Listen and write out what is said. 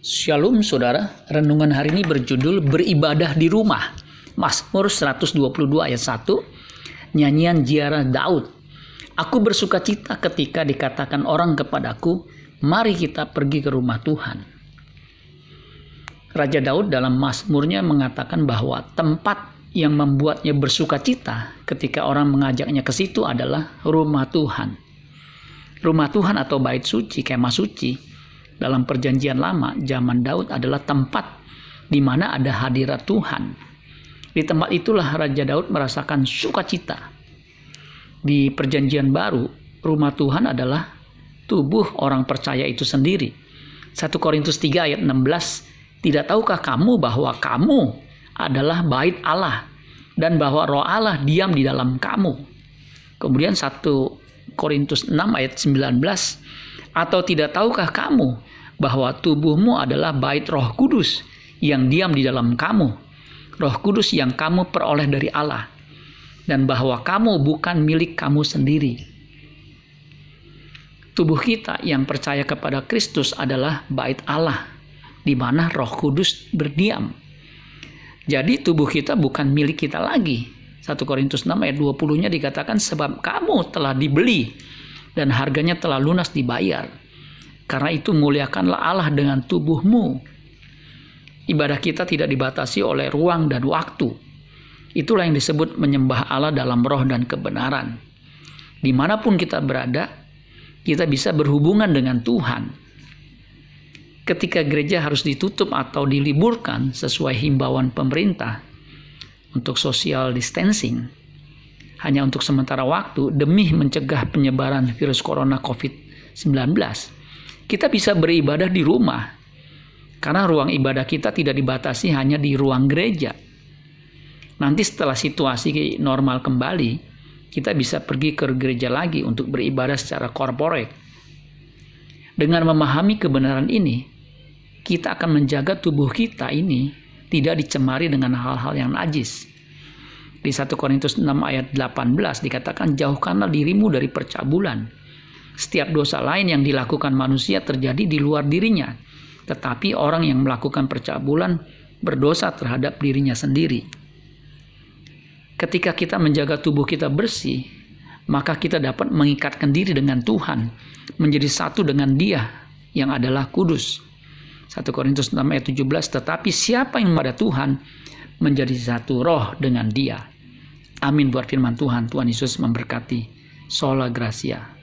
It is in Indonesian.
Shalom saudara, renungan hari ini berjudul Beribadah di Rumah. Mazmur 122 ayat 1, nyanyian ziarah Daud. Aku bersuka cita ketika dikatakan orang kepadaku, mari kita pergi ke rumah Tuhan. Raja Daud dalam Mazmurnya mengatakan bahwa tempat yang membuatnya bersuka cita ketika orang mengajaknya ke situ adalah rumah Tuhan. Rumah Tuhan atau bait suci, kemah suci, dalam perjanjian lama zaman Daud adalah tempat di mana ada hadirat Tuhan. Di tempat itulah Raja Daud merasakan sukacita. Di perjanjian baru, rumah Tuhan adalah tubuh orang percaya itu sendiri. 1 Korintus 3 ayat 16, Tidak tahukah kamu bahwa kamu adalah bait Allah dan bahwa roh Allah diam di dalam kamu. Kemudian 1 Korintus 6 ayat 19, Atau tidak tahukah kamu bahwa tubuhmu adalah bait Roh Kudus yang diam di dalam kamu, Roh Kudus yang kamu peroleh dari Allah, dan bahwa kamu bukan milik kamu sendiri. Tubuh kita yang percaya kepada Kristus adalah bait Allah, di mana Roh Kudus berdiam. Jadi tubuh kita bukan milik kita lagi. 1 Korintus 6 ayat 20-nya dikatakan sebab kamu telah dibeli dan harganya telah lunas dibayar. Karena itu muliakanlah Allah dengan tubuhmu. Ibadah kita tidak dibatasi oleh ruang dan waktu. Itulah yang disebut menyembah Allah dalam roh dan kebenaran. Di mana pun kita berada, kita bisa berhubungan dengan Tuhan. Ketika gereja harus ditutup atau diliburkan sesuai himbauan pemerintah untuk social distancing, hanya untuk sementara waktu demi mencegah penyebaran virus corona COVID-19, kita bisa beribadah di rumah. Karena ruang ibadah kita tidak dibatasi hanya di ruang gereja. Nanti setelah situasi normal kembali, kita bisa pergi ke gereja lagi untuk beribadah secara korporat. Dengan memahami kebenaran ini, kita akan menjaga tubuh kita ini tidak dicemari dengan hal-hal yang najis. Di 1 Korintus 6 ayat 18 dikatakan jauhkanlah dirimu dari percabulan setiap dosa lain yang dilakukan manusia terjadi di luar dirinya, tetapi orang yang melakukan percabulan berdosa terhadap dirinya sendiri. Ketika kita menjaga tubuh kita bersih, maka kita dapat mengikatkan diri dengan Tuhan, menjadi satu dengan Dia yang adalah kudus. 1 Korintus 6 ayat 17, tetapi siapa yang pada Tuhan menjadi satu roh dengan dia. Amin buat firman Tuhan. Tuhan Yesus memberkati. Sola Gracia.